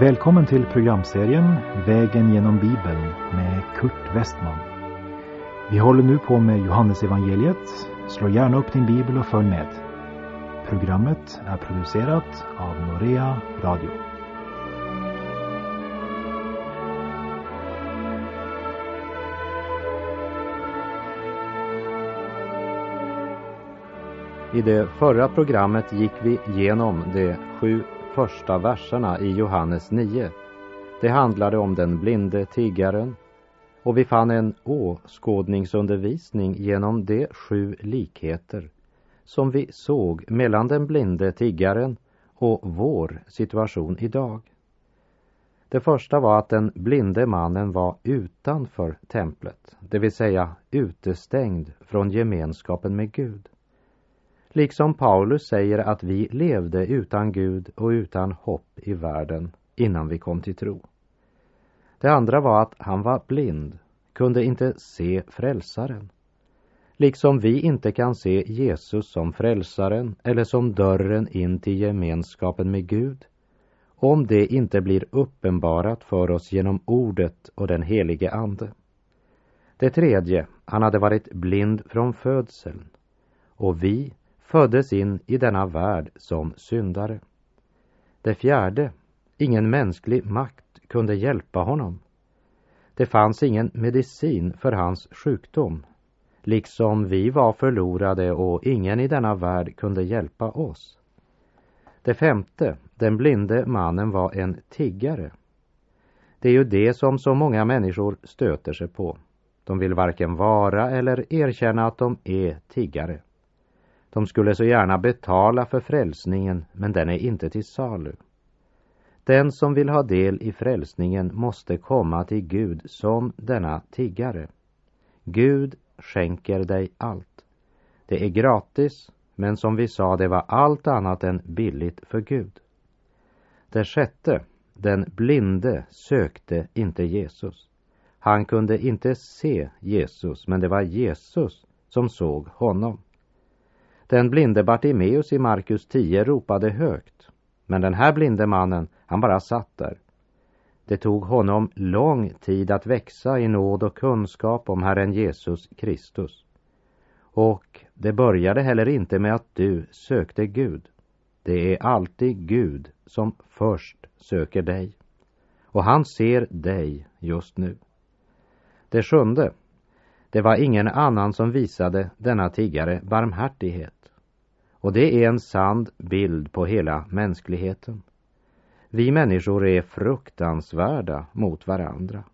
Välkommen till programserien Vägen genom Bibeln med Kurt Westman. Vi håller nu på med Johannesevangeliet. Slå gärna upp din bibel och följ med. Programmet är producerat av Norea Radio. I det förra programmet gick vi igenom de sju första verserna i Johannes 9. Det handlade om den blinde tiggaren och vi fann en åskådningsundervisning genom de sju likheter som vi såg mellan den blinde tiggaren och vår situation idag. Det första var att den blinde mannen var utanför templet, det vill säga utestängd från gemenskapen med Gud. Liksom Paulus säger att vi levde utan Gud och utan hopp i världen innan vi kom till tro. Det andra var att han var blind, kunde inte se frälsaren. Liksom vi inte kan se Jesus som frälsaren eller som dörren in till gemenskapen med Gud, om det inte blir uppenbarat för oss genom ordet och den helige Ande. Det tredje, han hade varit blind från födseln och vi föddes in i denna värld som syndare. Det fjärde, ingen mänsklig makt kunde hjälpa honom. Det fanns ingen medicin för hans sjukdom, liksom vi var förlorade och ingen i denna värld kunde hjälpa oss. Det femte, den blinde mannen var en tiggare. Det är ju det som så många människor stöter sig på. De vill varken vara eller erkänna att de är tiggare. De skulle så gärna betala för frälsningen, men den är inte till salu. Den som vill ha del i frälsningen måste komma till Gud som denna tiggare. Gud skänker dig allt. Det är gratis, men som vi sa, det var allt annat än billigt för Gud. Det sjätte, den blinde sökte inte Jesus. Han kunde inte se Jesus, men det var Jesus som såg honom. Den blinde Bartimeus i Markus 10 ropade högt. Men den här blinde mannen, han bara satt där. Det tog honom lång tid att växa i nåd och kunskap om Herren Jesus Kristus. Och det började heller inte med att du sökte Gud. Det är alltid Gud som först söker dig. Och han ser dig just nu. Det sjunde. Det var ingen annan som visade denna tiggare barmhärtighet. Och det är en sann bild på hela mänskligheten. Vi människor är fruktansvärda mot varandra.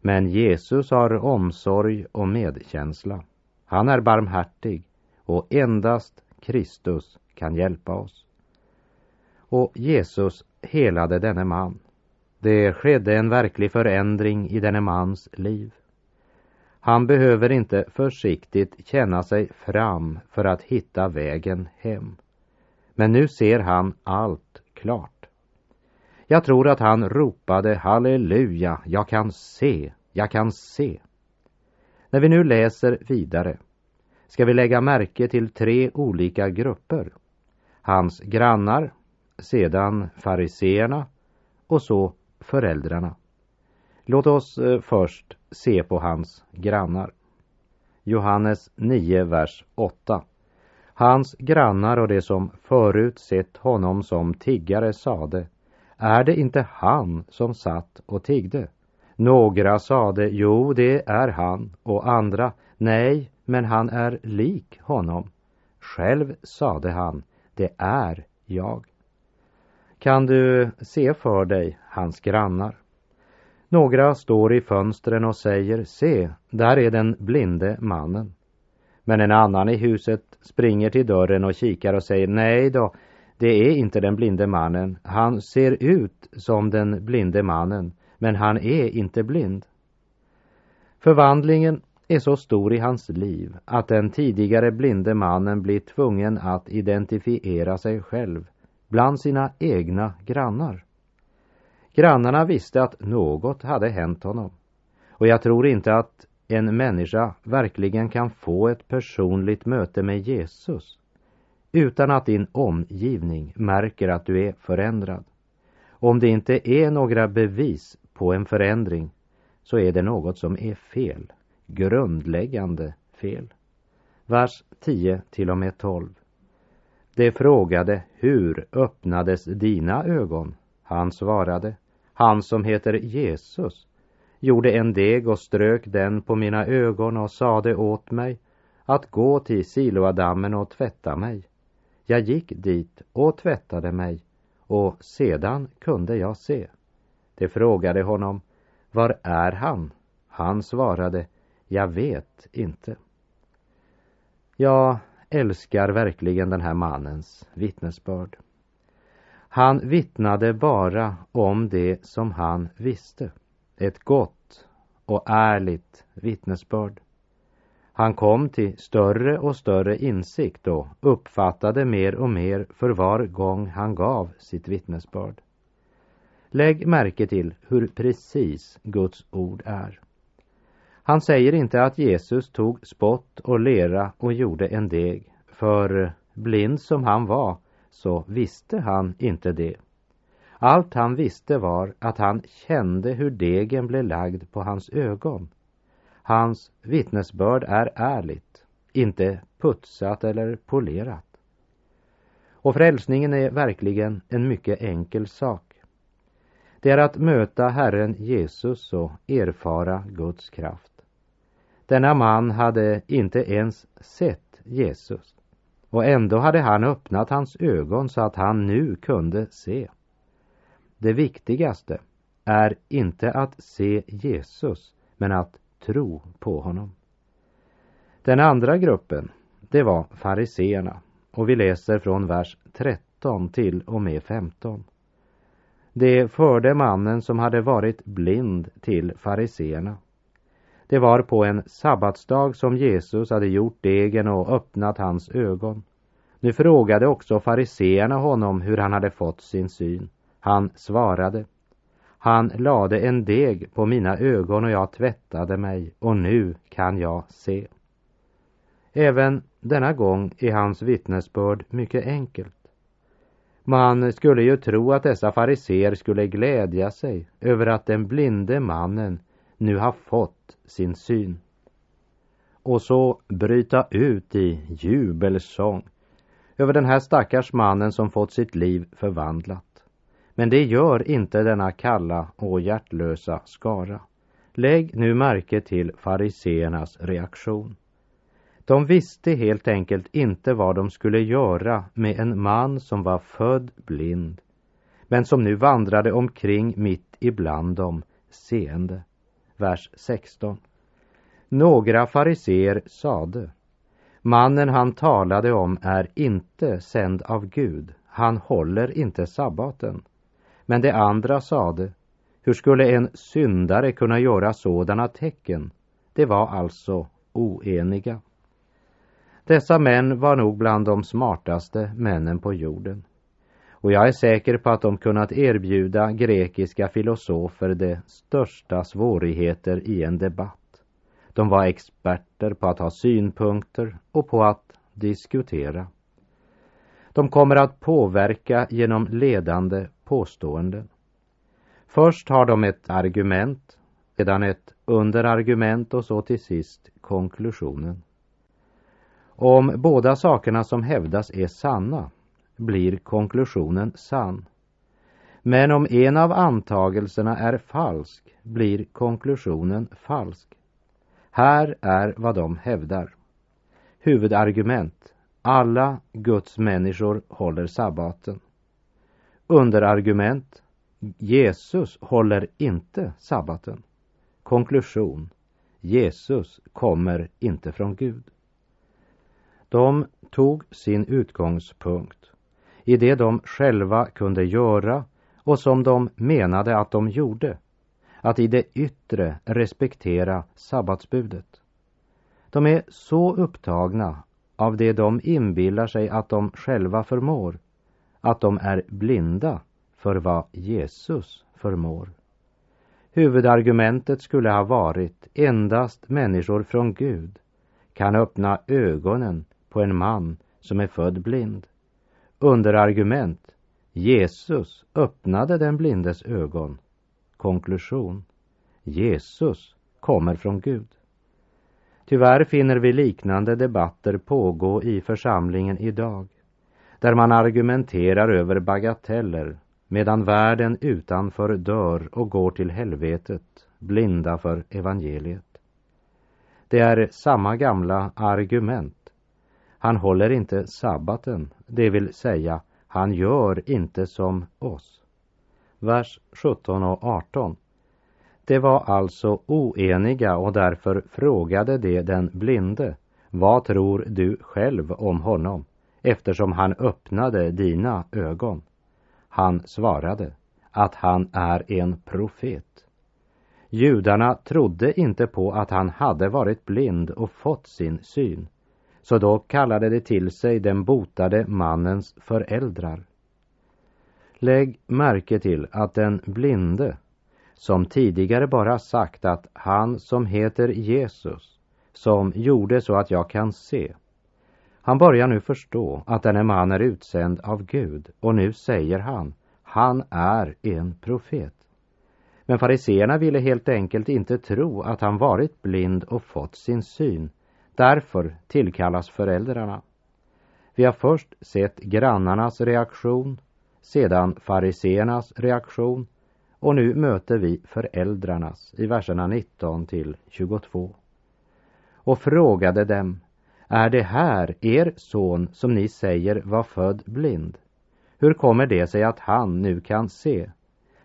Men Jesus har omsorg och medkänsla. Han är barmhärtig och endast Kristus kan hjälpa oss. Och Jesus helade denne man. Det skedde en verklig förändring i denne mans liv. Han behöver inte försiktigt känna sig fram för att hitta vägen hem. Men nu ser han allt klart. Jag tror att han ropade halleluja, jag kan se, jag kan se. När vi nu läser vidare ska vi lägga märke till tre olika grupper. Hans grannar, sedan fariseerna och så föräldrarna. Låt oss eh, först se på hans grannar. Johannes 9, vers 8. Hans grannar och de som förut sett honom som tiggare sade, är det inte han som satt och tiggde? Några sade, jo, det är han, och andra, nej, men han är lik honom. Själv sade han, det är jag. Kan du se för dig hans grannar? Några står i fönstren och säger, se, där är den blinde mannen. Men en annan i huset springer till dörren och kikar och säger, nej då, det är inte den blinde mannen. Han ser ut som den blinde mannen, men han är inte blind. Förvandlingen är så stor i hans liv att den tidigare blinde mannen blir tvungen att identifiera sig själv bland sina egna grannar. Grannarna visste att något hade hänt honom. Och jag tror inte att en människa verkligen kan få ett personligt möte med Jesus utan att din omgivning märker att du är förändrad. Om det inte är några bevis på en förändring så är det något som är fel, grundläggande fel. Vers 10 till och med 12. De frågade, hur öppnades dina ögon? Han svarade, han som heter Jesus gjorde en deg och strök den på mina ögon och sade åt mig att gå till Siloadammen och tvätta mig. Jag gick dit och tvättade mig och sedan kunde jag se. De frågade honom, var är han? Han svarade, jag vet inte. Jag älskar verkligen den här mannens vittnesbörd. Han vittnade bara om det som han visste. Ett gott och ärligt vittnesbörd. Han kom till större och större insikt och uppfattade mer och mer för var gång han gav sitt vittnesbörd. Lägg märke till hur precis Guds ord är. Han säger inte att Jesus tog spott och lera och gjorde en deg, för blind som han var så visste han inte det. Allt han visste var att han kände hur degen blev lagd på hans ögon. Hans vittnesbörd är ärligt, inte putsat eller polerat. Och frälsningen är verkligen en mycket enkel sak. Det är att möta Herren Jesus och erfara Guds kraft. Denna man hade inte ens sett Jesus och ändå hade han öppnat hans ögon så att han nu kunde se. Det viktigaste är inte att se Jesus, men att tro på honom. Den andra gruppen, det var fariseerna och vi läser från vers 13 till och med 15. Det förde mannen som hade varit blind till fariseerna. Det var på en sabbatsdag som Jesus hade gjort degen och öppnat hans ögon. Nu frågade också fariseerna honom hur han hade fått sin syn. Han svarade. Han lade en deg på mina ögon och jag tvättade mig och nu kan jag se. Även denna gång är hans vittnesbörd mycket enkelt. Man skulle ju tro att dessa fariseer skulle glädja sig över att den blinde mannen nu har fått sin syn. Och så bryta ut i jubelsång över den här stackars mannen som fått sitt liv förvandlat. Men det gör inte denna kalla och hjärtlösa skara. Lägg nu märke till fariseernas reaktion. De visste helt enkelt inte vad de skulle göra med en man som var född blind, men som nu vandrade omkring mitt ibland dem, seende. Vers 16. Några fariseer sade, mannen han talade om är inte sänd av Gud, han håller inte sabbaten. Men de andra sade, hur skulle en syndare kunna göra sådana tecken? De var alltså oeniga. Dessa män var nog bland de smartaste männen på jorden. Och jag är säker på att de kunnat erbjuda grekiska filosofer de största svårigheter i en debatt. De var experter på att ha synpunkter och på att diskutera. De kommer att påverka genom ledande påståenden. Först har de ett argument, sedan ett underargument och så till sist konklusionen. Om båda sakerna som hävdas är sanna blir konklusionen sann. Men om en av antagelserna är falsk blir konklusionen falsk. Här är vad de hävdar. Huvudargument. Alla Guds människor håller sabbaten. Underargument. Jesus håller inte sabbaten. Konklusion. Jesus kommer inte från Gud. De tog sin utgångspunkt i det de själva kunde göra och som de menade att de gjorde, att i det yttre respektera sabbatsbudet. De är så upptagna av det de inbillar sig att de själva förmår, att de är blinda för vad Jesus förmår. Huvudargumentet skulle ha varit endast människor från Gud kan öppna ögonen på en man som är född blind. Underargument. Jesus öppnade den blindes ögon. Konklusion. Jesus kommer från Gud. Tyvärr finner vi liknande debatter pågå i församlingen idag, där man argumenterar över bagateller medan världen utanför dör och går till helvetet, blinda för evangeliet. Det är samma gamla argument. Han håller inte sabbaten, det vill säga, han gör inte som oss. Vers 17 och 18. De var alltså oeniga och därför frågade de den blinde, vad tror du själv om honom, eftersom han öppnade dina ögon? Han svarade att han är en profet. Judarna trodde inte på att han hade varit blind och fått sin syn, så då kallade de till sig den botade mannens föräldrar. Lägg märke till att den blinde, som tidigare bara sagt att han som heter Jesus, som gjorde så att jag kan se, han börjar nu förstå att denne man är utsänd av Gud och nu säger han, han är en profet. Men fariseerna ville helt enkelt inte tro att han varit blind och fått sin syn. Därför tillkallas föräldrarna. Vi har först sett grannarnas reaktion, sedan fariseernas reaktion och nu möter vi föräldrarnas i verserna 19 till 22. Och frågade dem, är det här er son som ni säger var född blind? Hur kommer det sig att han nu kan se?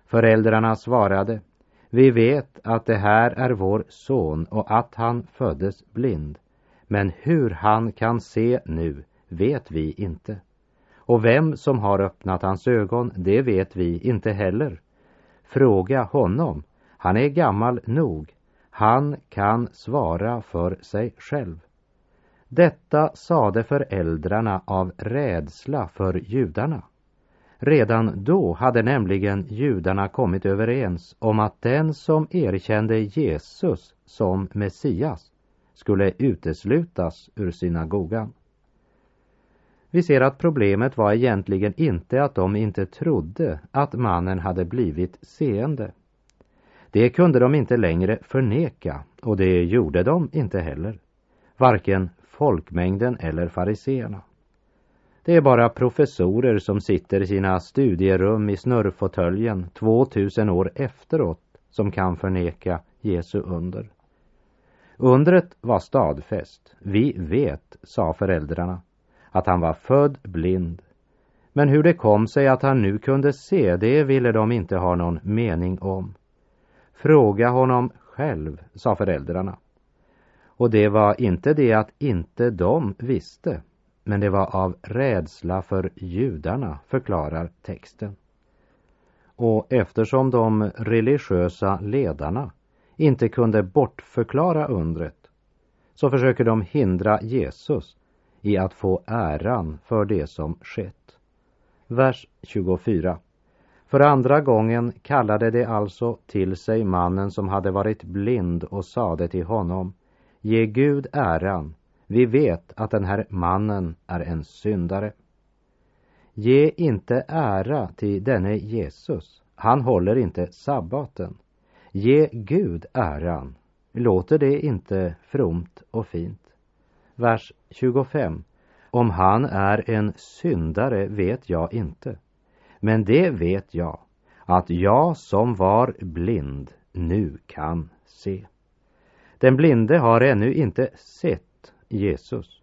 Föräldrarna svarade, vi vet att det här är vår son och att han föddes blind. Men hur han kan se nu vet vi inte. Och vem som har öppnat hans ögon, det vet vi inte heller. Fråga honom. Han är gammal nog. Han kan svara för sig själv. Detta sade föräldrarna av rädsla för judarna. Redan då hade nämligen judarna kommit överens om att den som erkände Jesus som Messias skulle uteslutas ur synagogan. Vi ser att problemet var egentligen inte att de inte trodde att mannen hade blivit seende. Det kunde de inte längre förneka och det gjorde de inte heller. Varken folkmängden eller fariseerna. Det är bara professorer som sitter i sina studierum i snurrfåtöljen 2000 år efteråt som kan förneka Jesu under. Undret var stadfäst. Vi vet, sa föräldrarna, att han var född blind. Men hur det kom sig att han nu kunde se, det ville de inte ha någon mening om. Fråga honom själv, sa föräldrarna. Och det var inte det att inte de visste, men det var av rädsla för judarna, förklarar texten. Och eftersom de religiösa ledarna inte kunde bortförklara undret så försöker de hindra Jesus i att få äran för det som skett. Vers 24. För andra gången kallade de alltså till sig mannen som hade varit blind och sade till honom Ge Gud äran, vi vet att den här mannen är en syndare. Ge inte ära till denne Jesus, han håller inte sabbaten. Ge Gud äran. Låter det inte fromt och fint? Vers 25. Om han är en syndare vet jag inte. Men det vet jag, att jag som var blind nu kan se. Den blinde har ännu inte sett Jesus.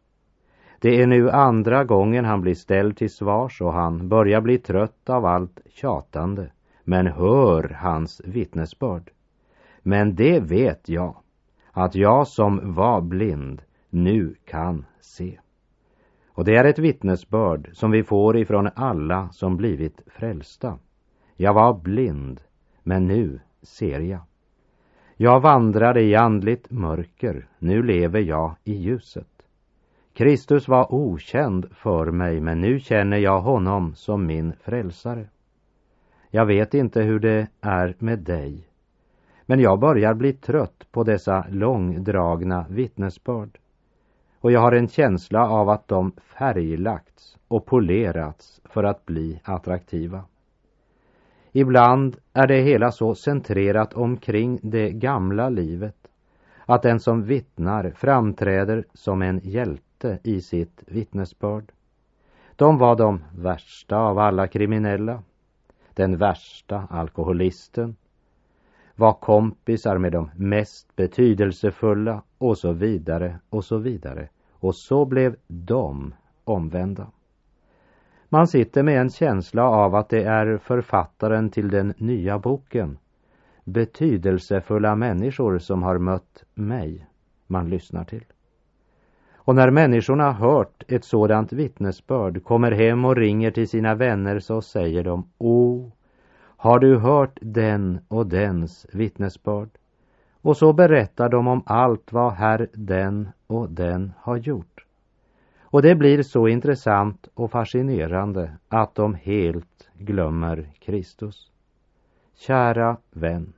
Det är nu andra gången han blir ställd till svars och han börjar bli trött av allt tjatande, men hör hans vittnesbörd. Men det vet jag, att jag som var blind nu kan se. Och det är ett vittnesbörd som vi får ifrån alla som blivit frälsta. Jag var blind, men nu ser jag. Jag vandrade i andligt mörker, nu lever jag i ljuset. Kristus var okänd för mig, men nu känner jag honom som min frälsare. Jag vet inte hur det är med dig, men jag börjar bli trött på dessa långdragna vittnesbörd. och jag har en känsla av att de färglagts och polerats för att bli attraktiva. Ibland är det hela så centrerat omkring det gamla livet att den som vittnar framträder som en hjälte i sitt vittnesbörd. De var de värsta av alla kriminella, den värsta alkoholisten, var kompisar med de mest betydelsefulla och så vidare och så vidare. Och så blev de omvända. Man sitter med en känsla av att det är författaren till den nya boken, betydelsefulla människor som har mött mig, man lyssnar till. Och när människorna hört ett sådant vittnesbörd, kommer hem och ringer till sina vänner så säger de, O, har du hört den och dens vittnesbörd? Och så berättar de om allt vad herr den och den har gjort. Och det blir så intressant och fascinerande att de helt glömmer Kristus. Kära vän,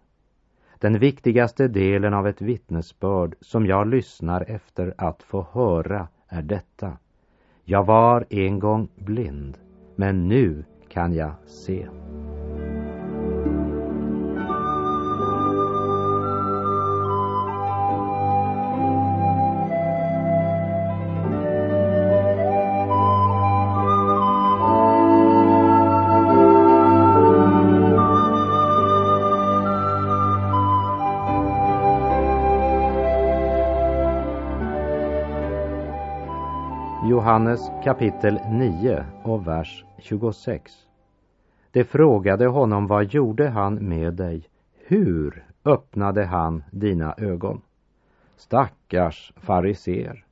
den viktigaste delen av ett vittnesbörd som jag lyssnar efter att få höra är detta. Jag var en gång blind, men nu kan jag se. Johannes kapitel 9 och vers 26. De frågade honom, vad gjorde han med dig? Hur öppnade han dina ögon? Stackars fariser.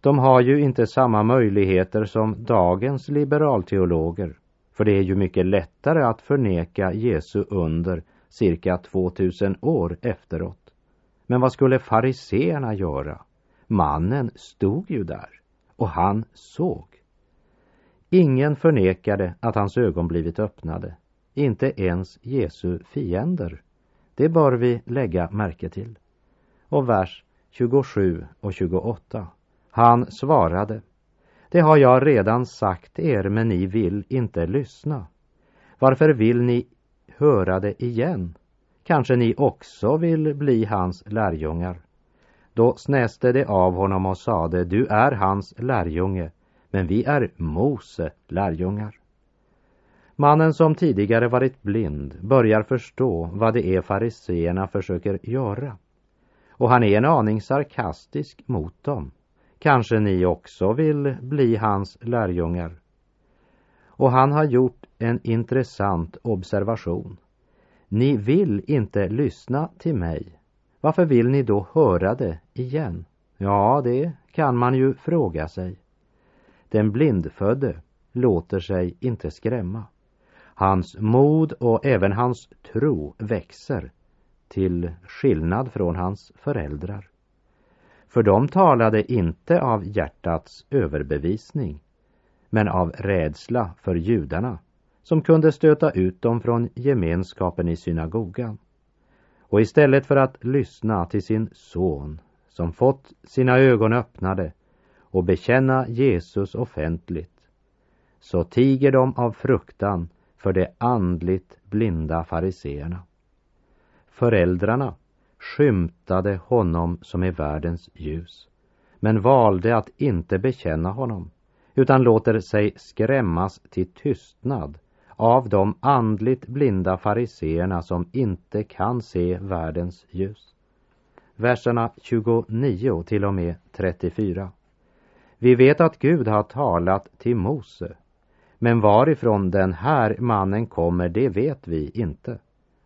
De har ju inte samma möjligheter som dagens liberalteologer, för det är ju mycket lättare att förneka Jesu under cirka 2000 år efteråt. Men vad skulle fariseerna göra? Mannen stod ju där och han såg. Ingen förnekade att hans ögon blivit öppnade, inte ens Jesu fiender. Det bör vi lägga märke till. Och vers 27 och 28. Han svarade, det har jag redan sagt er, men ni vill inte lyssna. Varför vill ni höra det igen? Kanske ni också vill bli hans lärjungar? Då snäste de av honom och sade, du är hans lärjunge, men vi är Mose lärjungar. Mannen som tidigare varit blind börjar förstå vad det är e fariseerna försöker göra. Och han är en aning sarkastisk mot dem. Kanske ni också vill bli hans lärjungar. Och han har gjort en intressant observation. Ni vill inte lyssna till mig varför vill ni då höra det igen? Ja, det kan man ju fråga sig. Den blindfödde låter sig inte skrämma. Hans mod och även hans tro växer till skillnad från hans föräldrar. För de talade inte av hjärtats överbevisning men av rädsla för judarna som kunde stöta ut dem från gemenskapen i synagogan. Och istället för att lyssna till sin son som fått sina ögon öppnade och bekänna Jesus offentligt så tiger de av fruktan för de andligt blinda fariseerna. Föräldrarna skymtade honom som är världens ljus men valde att inte bekänna honom utan låter sig skrämmas till tystnad av de andligt blinda fariseerna som inte kan se världens ljus. Verserna 29 till och med 34. Vi vet att Gud har talat till Mose, men varifrån den här mannen kommer, det vet vi inte.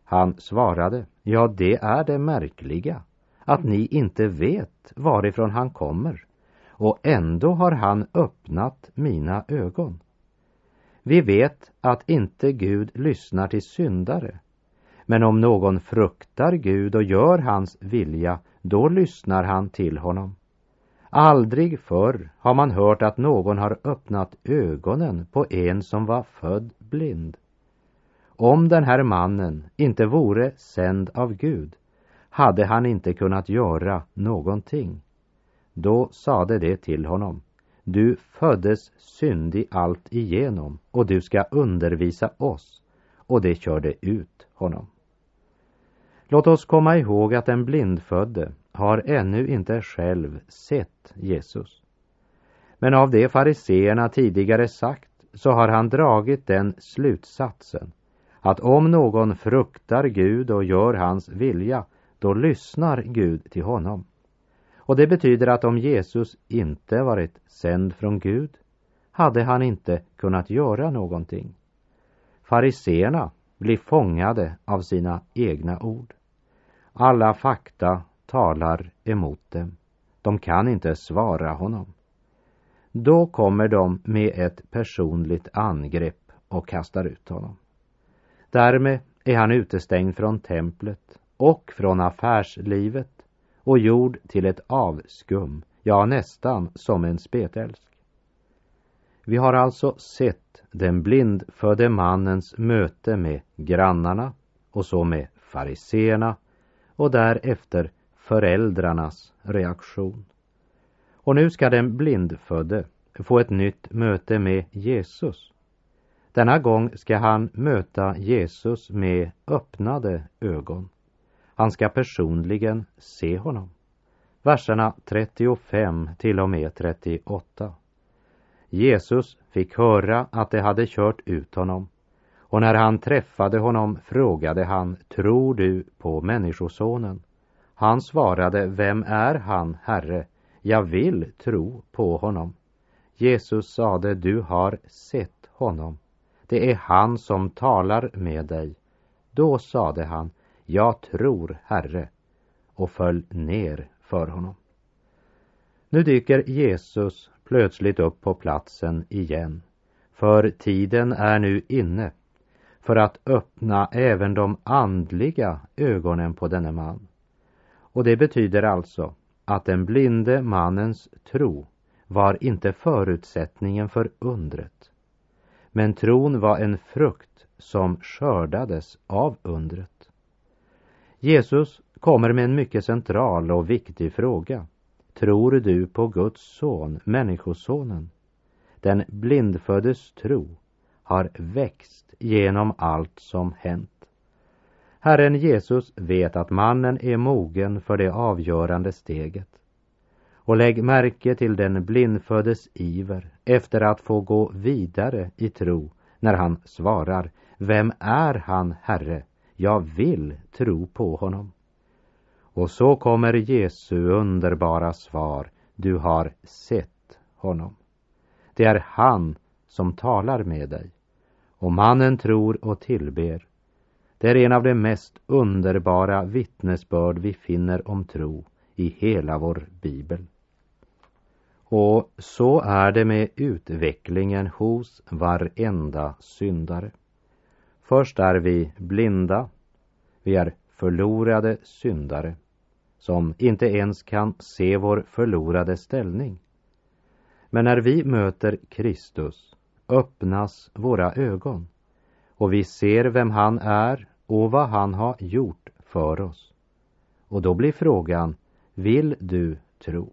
Han svarade, ja, det är det märkliga, att ni inte vet varifrån han kommer, och ändå har han öppnat mina ögon. Vi vet att inte Gud lyssnar till syndare. Men om någon fruktar Gud och gör hans vilja, då lyssnar han till honom. Aldrig förr har man hört att någon har öppnat ögonen på en som var född blind. Om den här mannen inte vore sänd av Gud hade han inte kunnat göra någonting. Då sade det till honom, du föddes syndig allt igenom och du ska undervisa oss. Och det körde ut honom. Låt oss komma ihåg att den blindfödde har ännu inte själv sett Jesus. Men av det fariseerna tidigare sagt så har han dragit den slutsatsen att om någon fruktar Gud och gör hans vilja, då lyssnar Gud till honom. Och det betyder att om Jesus inte varit sänd från Gud hade han inte kunnat göra någonting. Fariseerna blir fångade av sina egna ord. Alla fakta talar emot dem. De kan inte svara honom. Då kommer de med ett personligt angrepp och kastar ut honom. Därmed är han utestängd från templet och från affärslivet och gjord till ett avskum, ja nästan som en spetälsk. Vi har alltså sett den blindfödde mannens möte med grannarna och så med fariseerna och därefter föräldrarnas reaktion. Och nu ska den blindfödde få ett nytt möte med Jesus. Denna gång ska han möta Jesus med öppnade ögon. Han ska personligen se honom. Verserna 35 till och med 38. Jesus fick höra att de hade kört ut honom och när han träffade honom frågade han, tror du på Människosonen? Han svarade, vem är han, Herre? Jag vill tro på honom. Jesus sade, du har sett honom. Det är han som talar med dig. Då sade han, jag tror, Herre, och föll ner för honom. Nu dyker Jesus plötsligt upp på platsen igen, för tiden är nu inne för att öppna även de andliga ögonen på denne man. Och det betyder alltså att den blinde mannens tro var inte förutsättningen för undret. Men tron var en frukt som skördades av undret. Jesus kommer med en mycket central och viktig fråga. Tror du på Guds son, Människosonen? Den blindföddes tro har växt genom allt som hänt. Herren Jesus vet att mannen är mogen för det avgörande steget. Och lägg märke till den blindföddes iver efter att få gå vidare i tro när han svarar Vem är han, Herre? Jag vill tro på honom. Och så kommer Jesu underbara svar Du har sett honom. Det är han som talar med dig. Och mannen tror och tillber. Det är en av de mest underbara vittnesbörd vi finner om tro i hela vår bibel. Och så är det med utvecklingen hos varenda syndare. Först är vi blinda, vi är förlorade syndare som inte ens kan se vår förlorade ställning. Men när vi möter Kristus öppnas våra ögon och vi ser vem han är och vad han har gjort för oss. Och då blir frågan, vill du tro?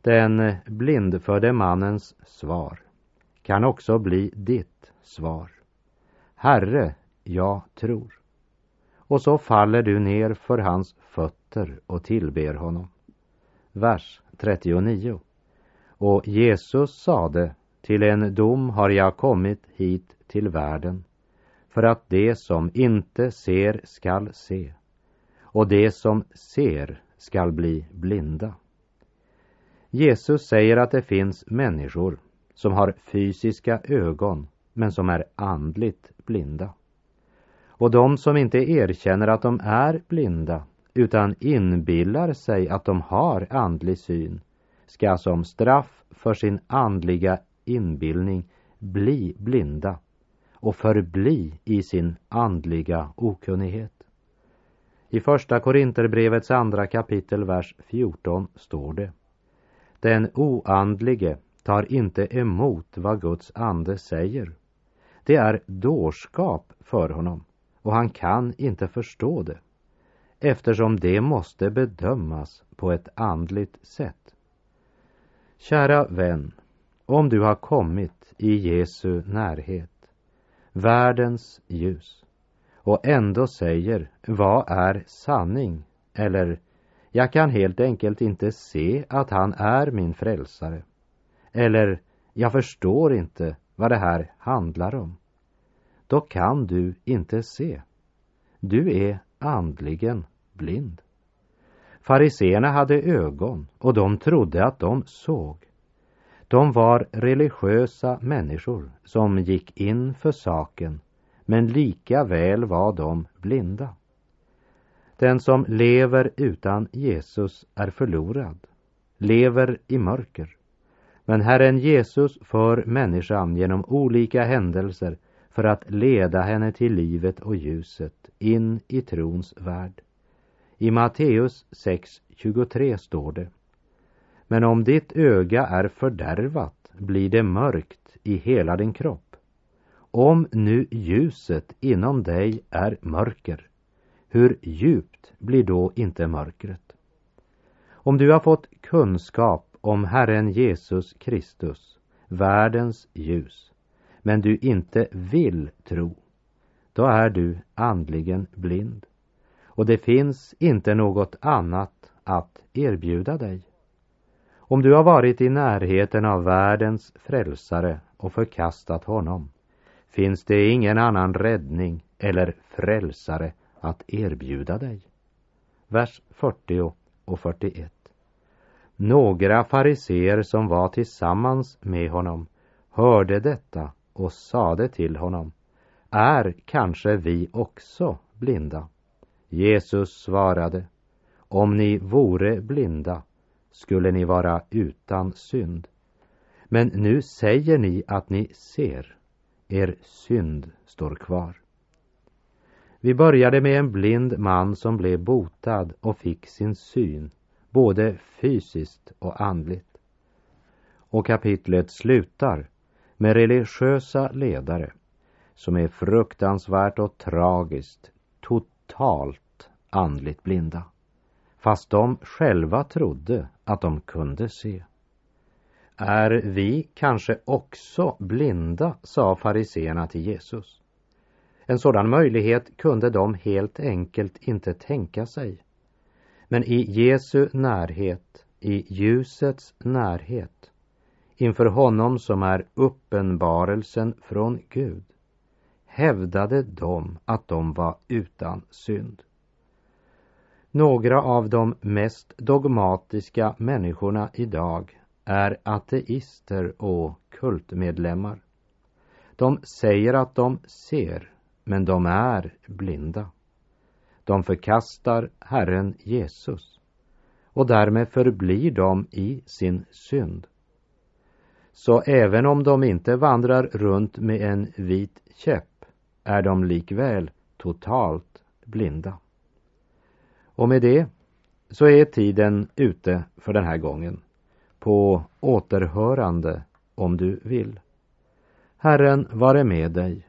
Den blindfödde mannens svar kan också bli ditt svar. Herre, jag tror. Och så faller du ner för hans fötter och tillber honom. Vers 39. Och Jesus sade till en dom har jag kommit hit till världen för att det som inte ser skall se och det som ser skall bli blinda. Jesus säger att det finns människor som har fysiska ögon men som är andligt blinda. Och de som inte erkänner att de är blinda utan inbillar sig att de har andlig syn ska som straff för sin andliga inbildning bli blinda och förbli i sin andliga okunnighet. I första Korinterbrevets andra kapitel, vers 14 står det. Den oandlige tar inte emot vad Guds ande säger. Det är dårskap för honom och han kan inte förstå det eftersom det måste bedömas på ett andligt sätt. Kära vän, om du har kommit i Jesu närhet, världens ljus, och ändå säger vad är sanning eller jag kan helt enkelt inte se att han är min frälsare. Eller jag förstår inte vad det här handlar om. Då kan du inte se. Du är andligen blind. Fariseerna hade ögon och de trodde att de såg. De var religiösa människor som gick in för saken men lika väl var de blinda. Den som lever utan Jesus är förlorad, lever i mörker. Men Herren Jesus för människan genom olika händelser för att leda henne till livet och ljuset in i trons värld. I Matteus 6.23 står det Men om ditt öga är fördärvat blir det mörkt i hela din kropp. Om nu ljuset inom dig är mörker, hur djupt blir då inte mörkret? Om du har fått kunskap om Herren Jesus Kristus, världens ljus, men du inte vill tro, då är du andligen blind. Och det finns inte något annat att erbjuda dig. Om du har varit i närheten av världens frälsare och förkastat honom, finns det ingen annan räddning eller frälsare att erbjuda dig. Vers 40 och 41. Några fariseer som var tillsammans med honom hörde detta och sade till honom, är kanske vi också blinda? Jesus svarade, om ni vore blinda skulle ni vara utan synd. Men nu säger ni att ni ser, er synd står kvar. Vi började med en blind man som blev botad och fick sin syn, både fysiskt och andligt. Och kapitlet slutar med religiösa ledare som är fruktansvärt och tragiskt totalt andligt blinda. Fast de själva trodde att de kunde se. Är vi kanske också blinda, sa fariseerna till Jesus. En sådan möjlighet kunde de helt enkelt inte tänka sig. Men i Jesu närhet, i ljusets närhet, inför honom som är uppenbarelsen från Gud, hävdade de att de var utan synd. Några av de mest dogmatiska människorna idag är ateister och kultmedlemmar. De säger att de ser men de är blinda. De förkastar Herren Jesus och därmed förblir de i sin synd. Så även om de inte vandrar runt med en vit käpp är de likväl totalt blinda. Och med det så är tiden ute för den här gången. På återhörande om du vill. Herren vare med dig